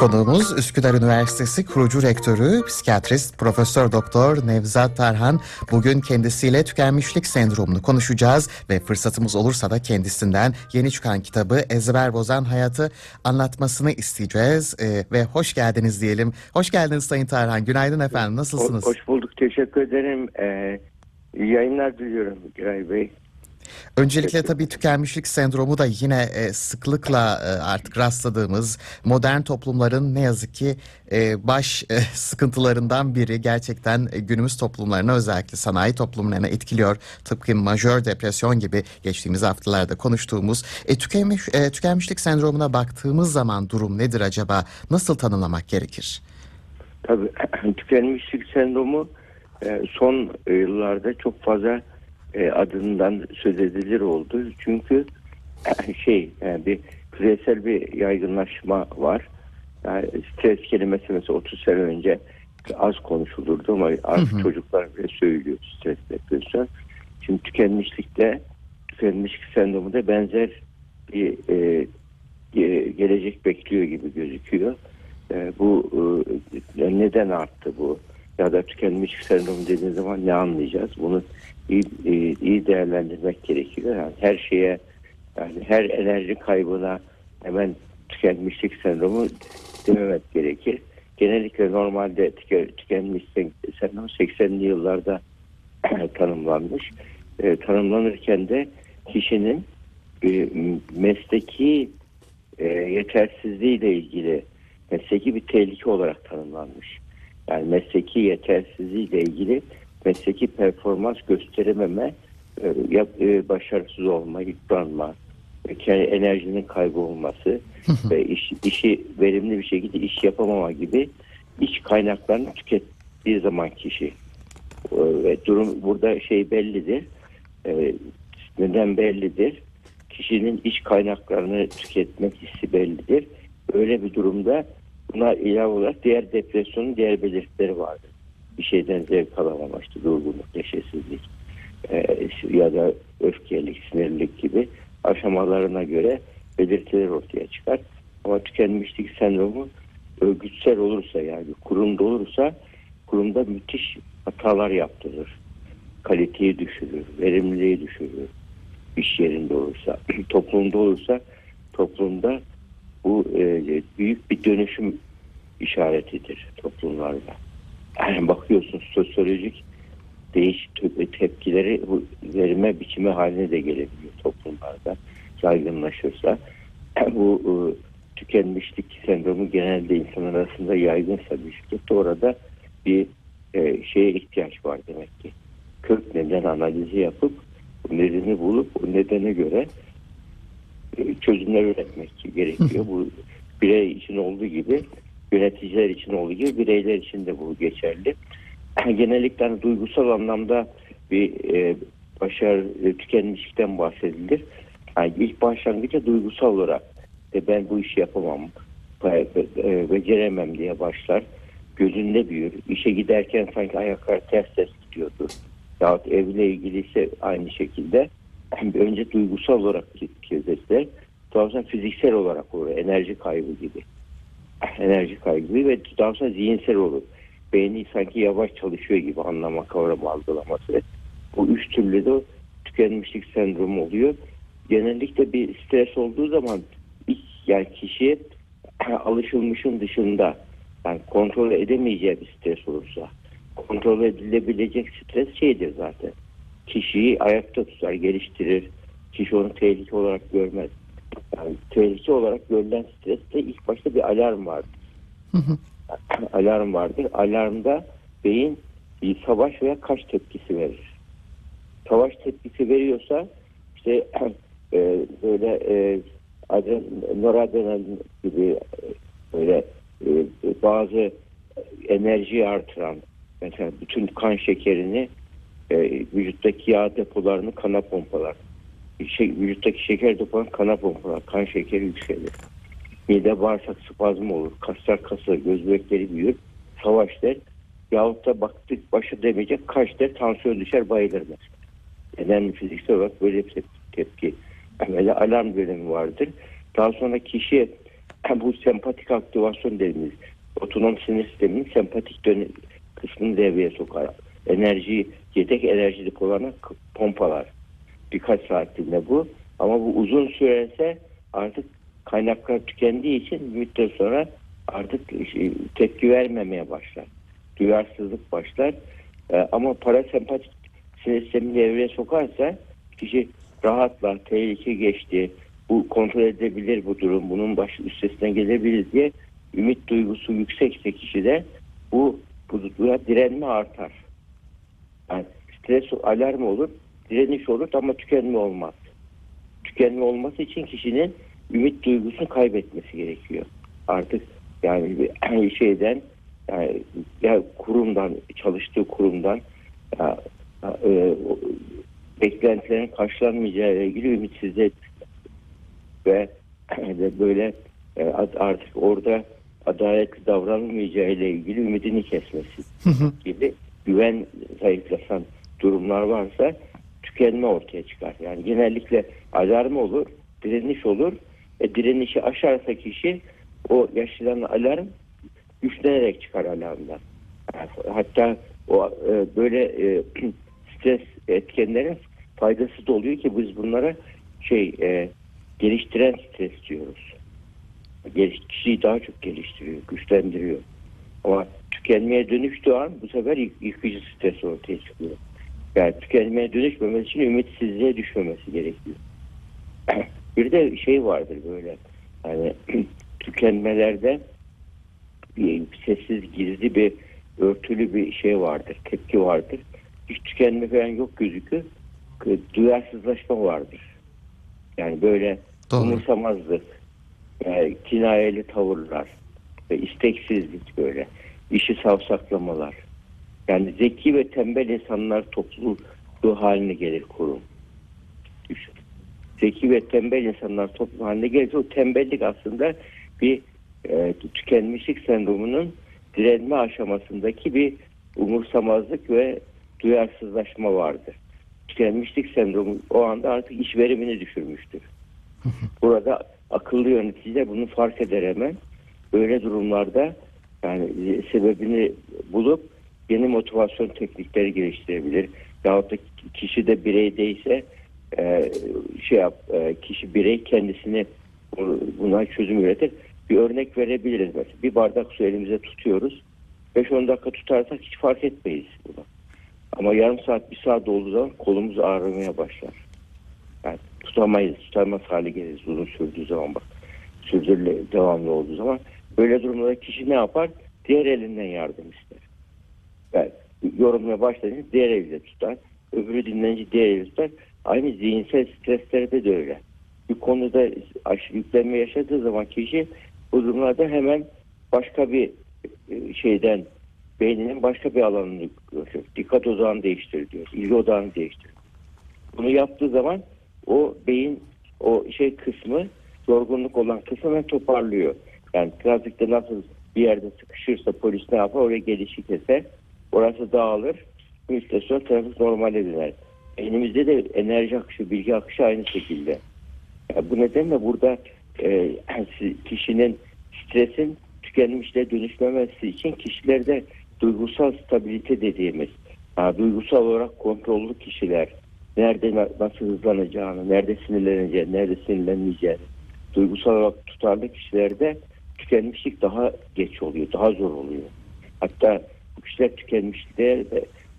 Konuğumuz Üsküdar Üniversitesi kurucu rektörü, psikiyatrist Profesör Doktor Nevzat Tarhan. Bugün kendisiyle tükenmişlik sendromunu konuşacağız ve fırsatımız olursa da kendisinden yeni çıkan kitabı Ezber Bozan Hayatı anlatmasını isteyeceğiz. Ee, ve hoş geldiniz diyelim. Hoş geldiniz Sayın Tarhan. Günaydın efendim. Nasılsınız? Hoş bulduk. Teşekkür ederim. Ee, yayınlar diliyorum Giray Bey. Öncelikle tabii tükenmişlik sendromu da yine e, sıklıkla e, artık rastladığımız modern toplumların ne yazık ki e, baş e, sıkıntılarından biri gerçekten e, günümüz toplumlarına özellikle sanayi toplumlarına etkiliyor. Tıpkı majör depresyon gibi geçtiğimiz haftalarda konuştuğumuz e, tükenmiş, e, tükenmişlik sendromuna baktığımız zaman durum nedir acaba? Nasıl tanımlamak gerekir? Tabii tükenmişlik sendromu e, son yıllarda çok fazla e, adından söz edilir oldu. Çünkü e, şey yani bir küresel bir yaygınlaşma var. Yani stres kelimesi mesela 30 sene önce az konuşulurdu ama artık hı hı. çocuklar bile söylüyor stres depresyon. Şimdi tükenmişlikte tükenmişlik sendromu da benzer bir e, gelecek bekliyor gibi gözüküyor. E, bu e, neden arttı bu? Ya da tükenmişlik sendromu dediğiniz zaman ne anlayacağız? Bunu iyi, iyi değerlendirmek gerekiyor. Yani her şeye yani her enerji kaybına hemen tükenmişlik sendromu dememek gerekir. Genellikle normalde tükenmişlik sendromu 80'li yıllarda tanımlanmış. E, tanımlanırken de kişinin e, mesleki e, yetersizliğiyle ilgili mesleki bir tehlike olarak tanımlanmış. Yani mesleki yetersizliğiyle ilgili mesleki performans gösterememe, e, e, başarısız olma, yıpranma, kendi enerjinin kaybolması ve iş, işi verimli bir şekilde iş yapamama gibi iç kaynaklarını tükettiği zaman kişi e, ve durum burada şey bellidir. Neden bellidir? Kişinin iç kaynaklarını tüketmek hissi bellidir. Öyle bir durumda buna ilave olarak diğer depresyonun diğer belirtileri vardır bir şeyden zevk alamama işte durgunluk, neşesizlik e, ya da öfkelik, sinirlik gibi aşamalarına göre belirtiler ortaya çıkar. Ama tükenmişlik sendromu örgütsel olursa yani kurumda olursa kurumda müthiş hatalar yaptırır. Kaliteyi düşürür, verimliliği düşürür. İş yerinde olursa, toplumda olursa toplumda bu e, büyük bir dönüşüm işaretidir toplumlarda yani bakıyorsun sosyolojik değiş tepkileri bu verime biçimi haline de gelebiliyor toplumlarda yaygınlaşırsa. Bu e, tükenmişlik sendromu genelde insan arasında yaygınsa bir şirkette orada bir e, şeye ihtiyaç var demek ki. Kök neden analizi yapıp nedeni bulup o nedene göre e, çözümler üretmek gerekiyor. bu birey için olduğu gibi yöneticiler için olduğu gibi bireyler için de bu geçerli. Genellikle hani duygusal anlamda bir e, başarı e, tükenmişlikten bahsedilir. Yani ilk başlangıçta duygusal olarak de ben bu işi yapamam, e, e, beceremem diye başlar. Gözünde büyür. İşe giderken sanki ayaklar ters ters gidiyordu. Yahut evle ilgili ise aynı şekilde önce duygusal olarak kezetler. Sonra fiziksel olarak olur. Enerji kaybı gibi enerji kaybı ve daha sonra zihinsel olur. Beyni sanki yavaş çalışıyor gibi anlama kavrama algılaması. Bu üç türlü de tükenmişlik sendromu oluyor. Genellikle bir stres olduğu zaman yani kişi alışılmışın dışında yani kontrol edemeyeceği bir stres olursa kontrol edilebilecek stres şeydir zaten. Kişiyi ayakta tutar, geliştirir. Kişi onu tehlike olarak görmez. Yani tehlike olarak görülen streste ilk başta bir alarm vardır. alarm vardır. Alarmda beyin bir savaş veya kaç tepkisi verir. Savaş tepkisi veriyorsa işte e, böyle e, noradrenalin gibi e, böyle e, bazı enerji artıran mesela bütün kan şekerini e, vücuttaki yağ depolarını kana pompalar şey, vücuttaki şeker dopan kana pompalar, kan şekeri yükselir. Mide bağırsak spazmı olur, kaslar kasılır, göz bebekleri büyür, savaş der. Yahut da baktık başı demeyecek kaç der, tansiyon düşer bayılır mesela. Neden fiziksel olarak böyle bir tepki. Böyle alarm dönemi vardır. Daha sonra kişi bu sempatik aktivasyon dediğimiz otonom sinir sisteminin sempatik dönüm kısmını devreye sokar. Enerji, yedek enerji depolarına k- pompalar. Birkaç saatliğinde bu. Ama bu uzun sürerse artık kaynaklar tükendiği için bir müddet sonra artık şey, tepki vermemeye başlar. Duyarsızlık başlar. Ee, ama parasempatik sinir sistemini devreye sokarsa kişi rahatla tehlike geçti. Bu kontrol edebilir bu durum. Bunun baş üstesinden gelebilir diye ümit duygusu yüksekse kişide bu bu duyguya direnme artar. Yani stres alarm olur, direniş olur ama tükenme olmaz. Tükenme olması için kişinin ümit duygusunu kaybetmesi gerekiyor. Artık yani bir şeyden yani ya kurumdan çalıştığı kurumdan ya, e, beklentilerin karşılanmayacağı ile ilgili ümitsizliğe ve de böyle e, artık orada adaletli davranılmayacağı ile ilgili ümidini kesmesi gibi güven zayıflasan durumlar varsa tükenme ortaya çıkar. Yani genellikle alarm olur, direniş olur. E, direnişi aşarsa kişi o yaşanan alarm güçlenerek çıkar alarmdan. Hatta o e, böyle e, stres etkenlerin faydası da oluyor ki biz bunlara şey e, geliştiren stres diyoruz. Geliş, kişiyi daha çok geliştiriyor, güçlendiriyor. Ama tükenmeye dönüştüğü an bu sefer yık- yıkıcı stres ortaya çıkıyor. Yani tükenmeye dönüşmemesi için ümitsizliğe düşmemesi gerekiyor. Bir de şey vardır böyle hani tükenmelerde bir sessiz gizli bir örtülü bir şey vardır, tepki vardır. Hiç tükenme falan yok gözükür. Duyarsızlaşma vardır. Yani böyle Doğru. umursamazlık, yani kinayeli tavırlar ve isteksizlik böyle. İşi savsaklamalar. Yani zeki ve tembel insanlar topluluğu haline gelir kurum. Düşün. Zeki ve tembel insanlar topluluğu haline gelir. O tembellik aslında bir e, tükenmişlik sendromunun direnme aşamasındaki bir umursamazlık ve duyarsızlaşma vardır. Tükenmişlik sendromu o anda artık iş verimini düşürmüştür. Burada akıllı yöneticiler bunu fark eder hemen. Böyle durumlarda yani sebebini bulup yeni motivasyon teknikleri geliştirebilir. Yahut da kişi de bireydeyse e, şey yap, e, kişi birey kendisini bu- buna çözüm üretir. Bir örnek verebiliriz mesela. Bir bardak su elimize tutuyoruz. 5-10 dakika tutarsak hiç fark etmeyiz bunu. Ama yarım saat, bir saat olduğu zaman kolumuz ağrımaya başlar. Yani tutamayız, tutamaz hale geliriz uzun sürdüğü zaman bak. Sürdürüle devamlı olduğu zaman. Böyle durumlarda kişi ne yapar? Diğer elinden yardım ister. Yani yorumlamaya başlayınca diğer eliyle tutar. Öbürü dinlenince diğer eliyle tutar. Aynı zihinsel streslerde de öyle. Bir konuda aşırı yüklenme yaşadığı zaman kişi bu durumlarda hemen başka bir e, şeyden beyninin başka bir alanını görüyor. Dikkat odağını değiştir diyor. İlgi odağını değiştir. Bunu yaptığı zaman o beyin o şey kısmı yorgunluk olan kısmı toparlıyor. Yani trafikte nasıl bir yerde sıkışırsa polis ne yapar? Oraya gelişi keser. Orası dağılır. Bir müddet sonra trafik normale döner. Beynimizde de enerji akışı, bilgi akışı aynı şekilde. Yani bu nedenle burada e, kişinin stresin tükenmişle dönüşmemesi için kişilerde duygusal stabilite dediğimiz ha, duygusal olarak kontrollü kişiler nerede na- nasıl hızlanacağını, nerede sinirleneceğini, nerede sinirlenmeyeceğini duygusal olarak tutarlı kişilerde tükenmişlik daha geç oluyor, daha zor oluyor. Hatta bu kişiler tükenmişliğe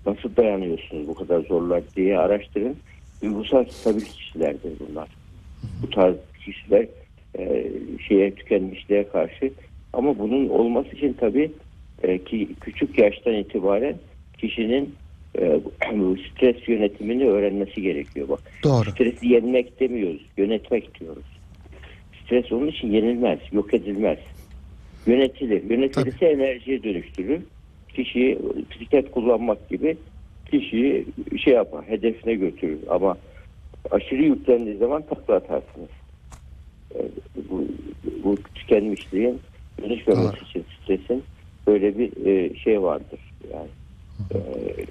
nasıl dayanıyorsunuz bu kadar zorlar diye araştırın. Duygusal stabil kişilerdir bunlar. Bu tarz kişiler e, şeye tükenmişliğe karşı ama bunun olması için tabii e, ki küçük yaştan itibaren kişinin e, bu stres yönetimini öğrenmesi gerekiyor. Bak Doğru. stresi yenmek demiyoruz, yönetmek diyoruz. Stres onun için yenilmez, yok edilmez. Yönetilir. Yönetilirse enerjiye dönüştürür. Kişiyi bisiklet kullanmak gibi kişiyi şey yapar, hedefine götürür. Ama aşırı yüklendiği zaman takla atarsınız. Bu, bu tükenmişliğin dönüşmemesi için stresin böyle bir e, şey vardır. Yani e,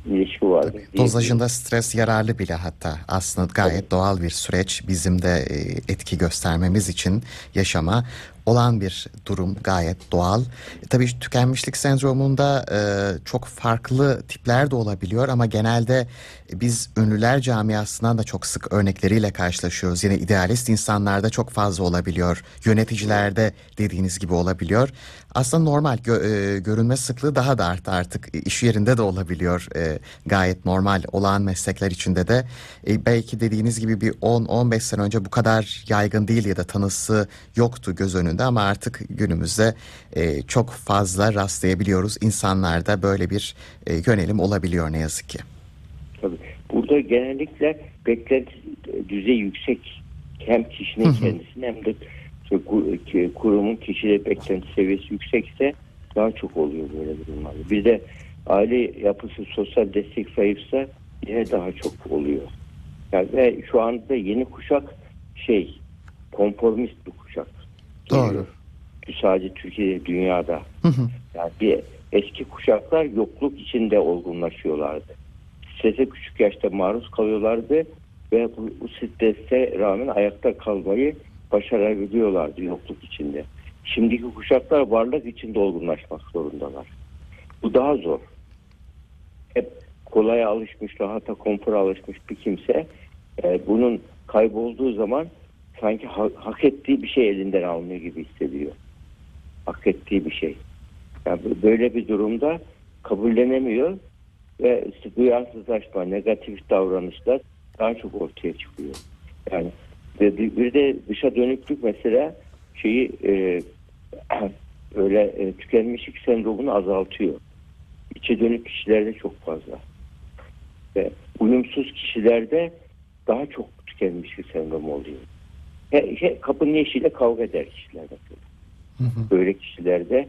ilişki vardır. Dozajında stres yararlı bile hatta aslında gayet doğal bir süreç bizim de e, etki göstermemiz için yaşama. Olan bir durum gayet doğal. E, tabii tükenmişlik sendromunda e, çok farklı tipler de olabiliyor ama genelde biz ünlüler camiasından da çok sık örnekleriyle karşılaşıyoruz. Yine idealist insanlarda çok fazla olabiliyor. Yöneticilerde dediğiniz gibi olabiliyor. Aslında normal gö- e, görünme sıklığı daha da arttı artık. İş yerinde de olabiliyor. E, gayet normal olan meslekler içinde de. E, belki dediğiniz gibi bir 10-15 sene önce bu kadar yaygın değil ya da tanısı yoktu göz önünde ama artık günümüzde e, çok fazla rastlayabiliyoruz. İnsanlarda böyle bir e, yönelim olabiliyor ne yazık ki. Tabii. Burada genellikle beklenti düzeyi yüksek. Hem kişinin kendisinin hem de kurumun kişiyle beklenti seviyesi yüksekse daha çok oluyor böyle durumlarda. Bir de aile yapısı sosyal destek zayıfsa yine daha çok oluyor. Yani ve şu anda yeni kuşak şey konformist bir kuşak. Doğru. Sadece Türkiye'de dünyada. Yani bir eski kuşaklar yokluk içinde olgunlaşıyorlardı. Strese küçük yaşta maruz kalıyorlardı ve bu, bu strese rağmen ayakta kalmayı başarabiliyorlardı yokluk içinde. Şimdiki kuşaklar varlık içinde olgunlaşmak zorundalar. Bu daha zor. Hep kolaya alışmış, rahata, konfora alışmış bir kimse e, bunun kaybolduğu zaman sanki ha, hak ettiği bir şey elinden almıyor gibi hissediyor. Hak ettiği bir şey. Yani böyle bir durumda kabullenemiyor ve duyarsızlaşma, negatif davranışlar daha çok ortaya çıkıyor. Yani bir de dışa dönüklük mesela şeyi e, öyle e, tükenmişlik sendromunu azaltıyor. İçe dönük kişilerde çok fazla. Ve uyumsuz kişilerde daha çok tükenmişlik sendromu oluyor. He, kapının eşiyle kavga eder kişiler mesela. Hı hı. Böyle kişilerde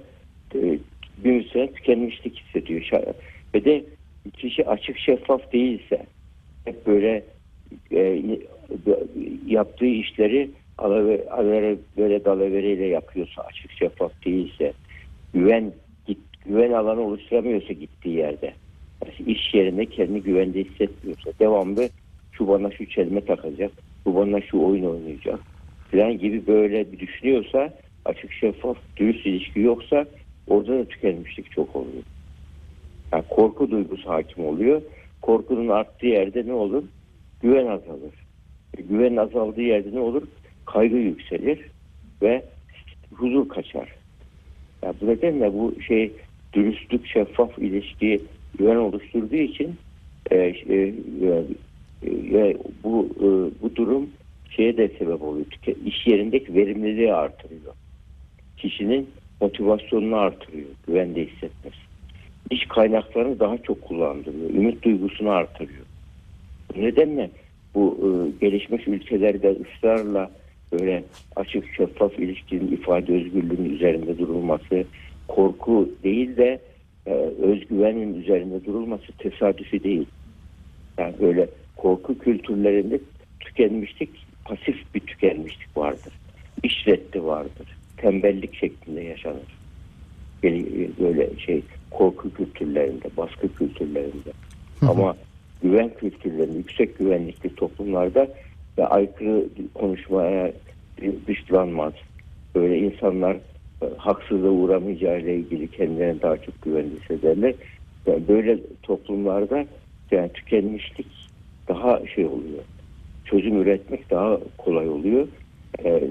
e, bir müddet tükenmişlik hissediyor. Ve de kişi açık şeffaf değilse hep böyle e, yaptığı işleri alavere, böyle dalavereyle yapıyorsa açık şeffaf değilse güven git, güven alanı oluşturamıyorsa gittiği yerde yani iş yerinde kendini güvende hissetmiyorsa devamlı şu bana şu çelme takacak bu bana şu oyun oynayacak falan gibi böyle bir düşünüyorsa açık şeffaf dürüst ilişki yoksa orada da tükenmişlik çok oluyor. Yani korku duygusu hakim oluyor. Korkunun arttığı yerde ne olur? Güven azalır. E, güven azaldığı yerde ne olur? Kaygı yükselir ve huzur kaçar. Yani bu nedenle bu şey dürüstlük, şeffaf ilişki güven oluşturduğu için e, e, e, bu e, bu durum şeye de sebep oluyor. İş yerindeki verimliliği artırıyor. Kişinin motivasyonunu artırıyor. Güvende hissetmesi. İş kaynaklarını daha çok kullandırıyor. Ümit duygusunu artırıyor. Bu nedenle bu e, gelişmiş ülkelerde ısrarla böyle açık şeffaf ilişkinin ifade özgürlüğünün üzerinde durulması korku değil de e, özgüvenin üzerinde durulması tesadüfi değil. Yani böyle korku kültürlerinde tükenmişlik pasif bir tükenmişlik vardır. İş reddi vardır. Tembellik şeklinde yaşanır. Böyle şey korku kültürlerinde, baskı kültürlerinde. Ama güven kültürlerinde, yüksek güvenlikli toplumlarda ve aykırı konuşmaya dışlanmaz. Böyle insanlar e, haksızlığa uğramayacağı ile ilgili kendilerine daha çok güvenli hissederler. Yani böyle toplumlarda yani tükenmişlik daha şey oluyor çözüm üretmek daha kolay oluyor. E,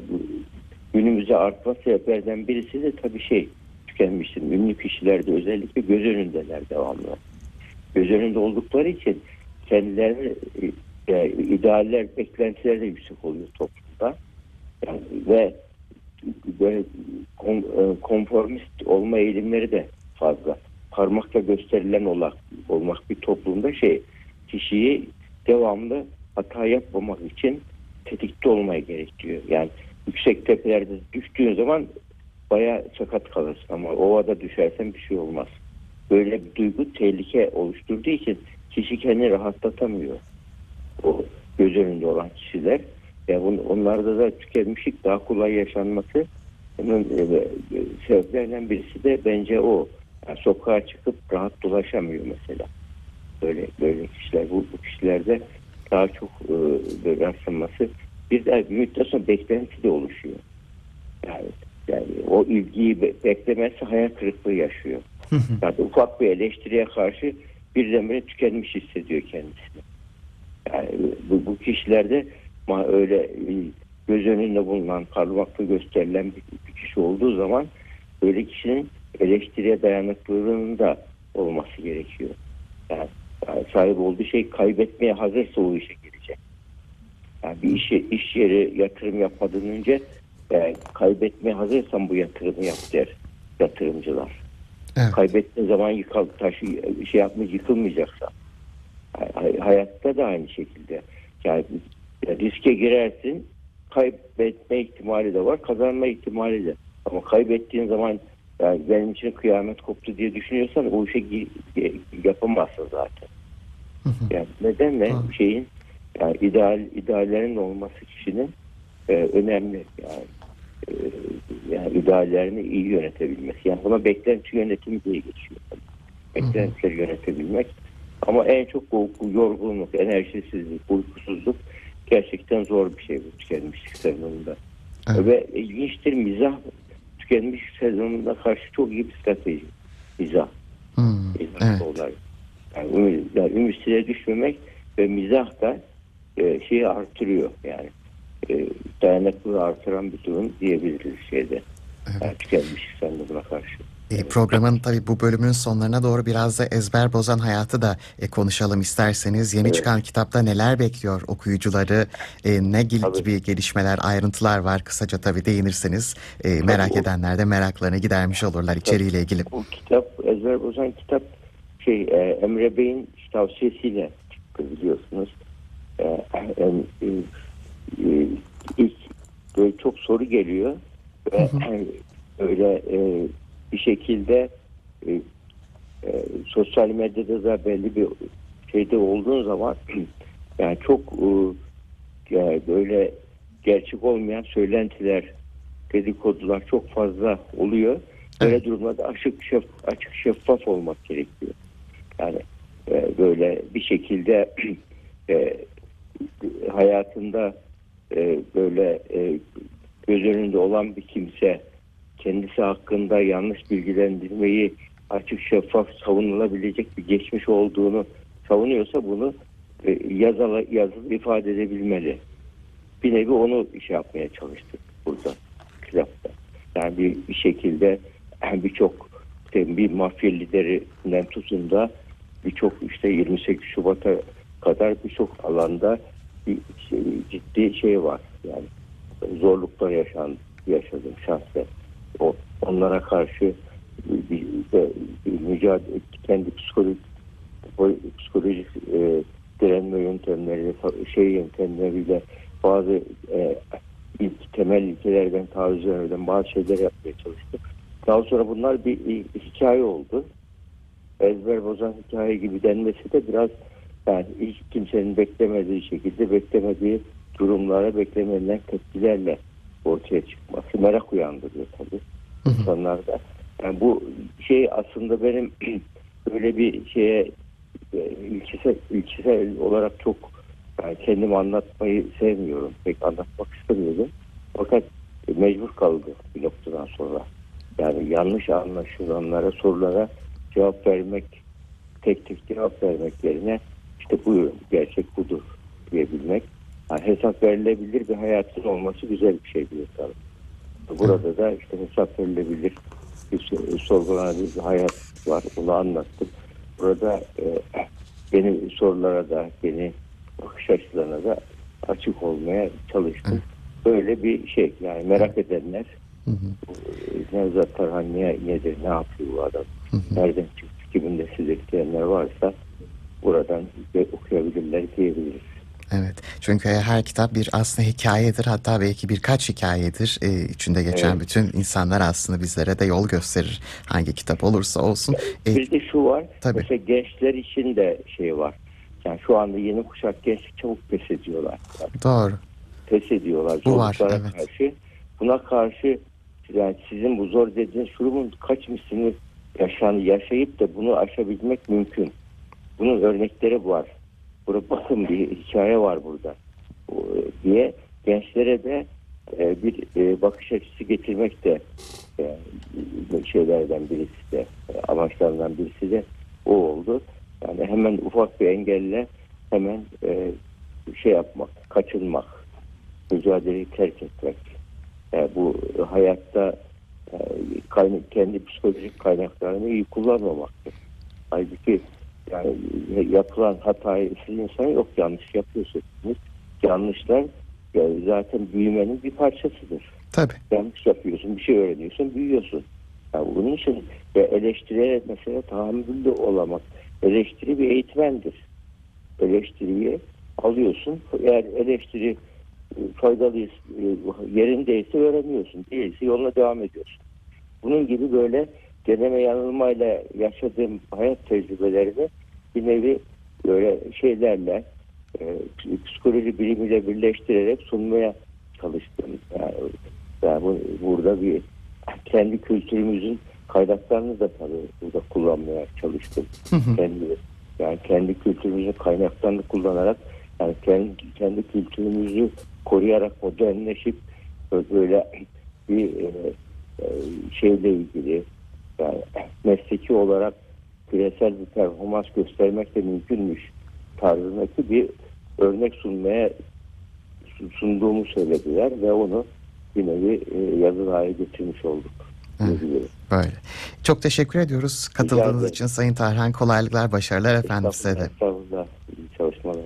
günümüzde artma sebeplerden birisi de tabii şey tükenmiştir. Ünlü kişilerde özellikle göz önündeler devamlı. Göz önünde oldukları için kendilerine e, idealler, beklentiler de yüksek oluyor toplumda. Yani, ve böyle kon, e, konformist olma eğilimleri de fazla. Parmakla gösterilen olmak, olmak bir toplumda şey kişiyi devamlı hata yapmamak için tetikte olmaya gerekiyor. Yani yüksek tepelerde düştüğün zaman baya sakat kalırsın ama ovada düşersen bir şey olmaz. Böyle bir duygu tehlike oluşturduğu için kişi kendini rahatlatamıyor. O göz önünde olan kişiler. Yani onlarda da tükenmişlik daha kolay yaşanması e, e, sebeplerinden birisi de bence o. Yani sokağa çıkıp rahat dolaşamıyor mesela. Böyle böyle kişiler bu, bu kişilerde daha çok e, böyle rastlanması bir de bir müddet sonra beklenti de oluşuyor. Yani, yani o ilgiyi be- beklemezse hayal kırıklığı yaşıyor. Yani ufak bir eleştiriye karşı birdenbire tükenmiş hissediyor kendisini. Yani bu, bu kişilerde ma- öyle göz önünde bulunan, parmakla gösterilen bir, bir kişi olduğu zaman öyle kişinin eleştiriye dayanıklılığının da olması gerekiyor. Yani, yani sahip olduğu şey kaybetmeye hazırsa o işe girecek. Yani bir işe, iş yeri yatırım yapmadan önce e, kaybetmeye hazırsan bu yatırımı yap der yatırımcılar. Evet. Kaybettiğin zaman yıkal, taşı şey yapmış yıkılmayacaksa. Hay- Hayatta da aynı şekilde. Yani riske girersin kaybetme ihtimali de var kazanma ihtimali de. Ama kaybettiğin zaman yani benim için kıyamet koptu diye düşünüyorsan o işe gi- gi- yapamazsın zaten. Yani nedenle şeyin yani ideal ideallerin olması kişinin e, önemli yani e, yani ideallerini iyi yönetebilmesi. Yani buna beklenti yönetimi diye geçiyor. Beklentileri yönetebilmek. Ama en çok yorgunluk, enerjisizlik, uykusuzluk gerçekten zor bir şey bu tükenmişlik sezonunda. Evet. Ve ilginçtir mizah tükenmişlik sezonunda karşı çok iyi bir strateji. Mizah. Hmm, Mizah evet. olay. Yani, ümit, yani ümitsizliğe düşmemek ve mizah da e, şeyi artırıyor yani. E, dayanıklılığı artıran bir durum diyebiliriz şeyde. Yani tükenmişlik sendromuna karşı. E, programın tabii bu bölümün sonlarına doğru biraz da ezber bozan hayatı da e, konuşalım isterseniz. Yeni Evet. çıkan kitapta neler bekliyor okuyucuları, e, ne gil- Tabii. gibi gelişmeler, ayrıntılar var. Kısaca tabii değinirseniz e, merak o- edenler de meraklarını gidermiş olurlar içeriğiyle ilgili. Bu kitap, Ezber Bozan kitap şey e, Emre Bey'in tavsiyesiyle çıktı biliyorsunuz. E, em- e, e, ilk böyle çok soru geliyor ve öyle e, bir şekilde e, e, sosyal medyada da belli bir şeyde olduğun zaman yani çok e, yani böyle gerçek olmayan söylentiler, dedikodular çok fazla oluyor. Böyle Evet. durumlarda açık şef, açık şeffaf olmak gerekiyor. Yani e, böyle bir şekilde e, hayatında e, böyle e, göz önünde olan bir kimse kendisi hakkında yanlış bilgilendirmeyi açık şeffaf savunulabilecek bir geçmiş olduğunu savunuyorsa bunu e, yazılı, yazılı ifade edebilmeli. Bir nevi onu iş yapmaya çalıştık burada kitapta. Yani bir, bir şekilde birçok bir mafya liderinden tutun da birçok işte 28 Şubat'a kadar birçok alanda bir şey- ciddi şey var. Yani zorluklar yaşan, yaşadım şahsen. O, onlara karşı bir, bir, bir mücadele kendi psikolojik psikolojik e, direnme yöntemleriyle şey yöntemleriyle bazı e, ilk temel ilkelerden taviz vermeden bazı şeyler yapmaya çalıştım. Daha sonra bunlar bir, bir hikaye oldu. Ezber bozan hikaye gibi denmesi de biraz yani hiç kimsenin beklemediği şekilde beklemediği durumlara beklemenilen tepkilerle ortaya çıkması merak uyandırıyor tabii insanlarda. Yani bu şey aslında benim böyle bir şeye e, ilkesel, ilkesel olarak çok yani kendimi anlatmayı sevmiyorum. Pek anlatmak istemiyordum. Fakat mecbur kaldı bir noktadan sonra. Yani yanlış anlaşılanlara, sorulara cevap vermek, tek tek cevap vermek yerine işte buyurun gerçek budur diyebilmek. Yani hesap verilebilir bir hayatın olması güzel bir şey diyor tabii. Burada da işte hesap verilebilir bir so- sorgulanabilir bir hayat var. Onu anlattım. Burada e, yeni sorulara da yeni bakış açılarına da açık olmaya çalıştım. Böyle bir şey yani merak edenler Hı hı. Nevzat Tarhan ne, nedir, ne yapıyor bu adam, nereden çıktı, kimin nesidir diyenler varsa buradan okuyabilirler diyebiliriz. Evet. Çünkü her kitap bir aslında hikayedir. Hatta belki birkaç hikayedir. Ee, içinde geçen Evet. bütün insanlar aslında bizlere de yol gösterir. Hangi kitap olursa olsun. Ee, Bir de şu var. Tabii. Mesela gençler için de şey var. Yani şu anda yeni kuşak gençlik çabuk pes ediyorlar. Yani doğru. pes ediyorlar Bu var, evet. karşı. Buna karşı yani sizin bu zor dediğiniz durumun kaç mislini yaşan, yaşayıp da bunu aşabilmek mümkün. Bunun örnekleri var. Burada bakın bir hikaye var burada O, diye gençlere de e, bir e, bakış açısı getirmek de e, şeylerden birisi de e, amaçlarından birisi de o oldu. Yani hemen ufak bir engelle hemen e, şey yapmak, kaçınmak, mücadeleyi terk etmek. Yani bu hayatta e, kaynak, kendi psikolojik kaynaklarını iyi kullanmamaktır. Halbuki yani yapılan hatayı siz insan yok yanlış yapıyorsunuz. Yanlışlar yani zaten büyümenin bir parçasıdır. Tabii. Yanlış yapıyorsun, bir şey öğreniyorsun, büyüyorsun. Yani bunun için ve eleştiriye mesela tahammüllü olamak. Eleştiri bir eğitmendir. Eleştiriyi alıyorsun. Eğer eleştiri e, faydalı e, yerindeyse öğreniyorsun. Değilse yoluna devam ediyorsun. Bunun gibi böyle deneme yanılmayla yaşadığım hayat tecrübelerimi bir nevi böyle şeylerle e, psikoloji bilimiyle birleştirerek sunmaya çalıştım. Yani, yani bu, burada bir kendi kültürümüzün kaynaklarını da tabii burada kullanmaya çalıştım. kendi yani kendi kültürümüzün kaynaklarını kullanarak yani kendi, kendi kültürümüzü koruyarak modernleşip böyle bir e, e, şeyle ilgili yani mesleki olarak küresel bir performans göstermek de mümkünmüş tarzındaki bir örnek sunmaya sunduğumu söylediler ve onu bir nevi yazılı hale getirmiş olduk. diyebilirim. Böyle. Çok teşekkür ediyoruz katıldığınız için Sayın Tarhan. Kolaylıklar, başarılar efendim size de. Çalışmalar.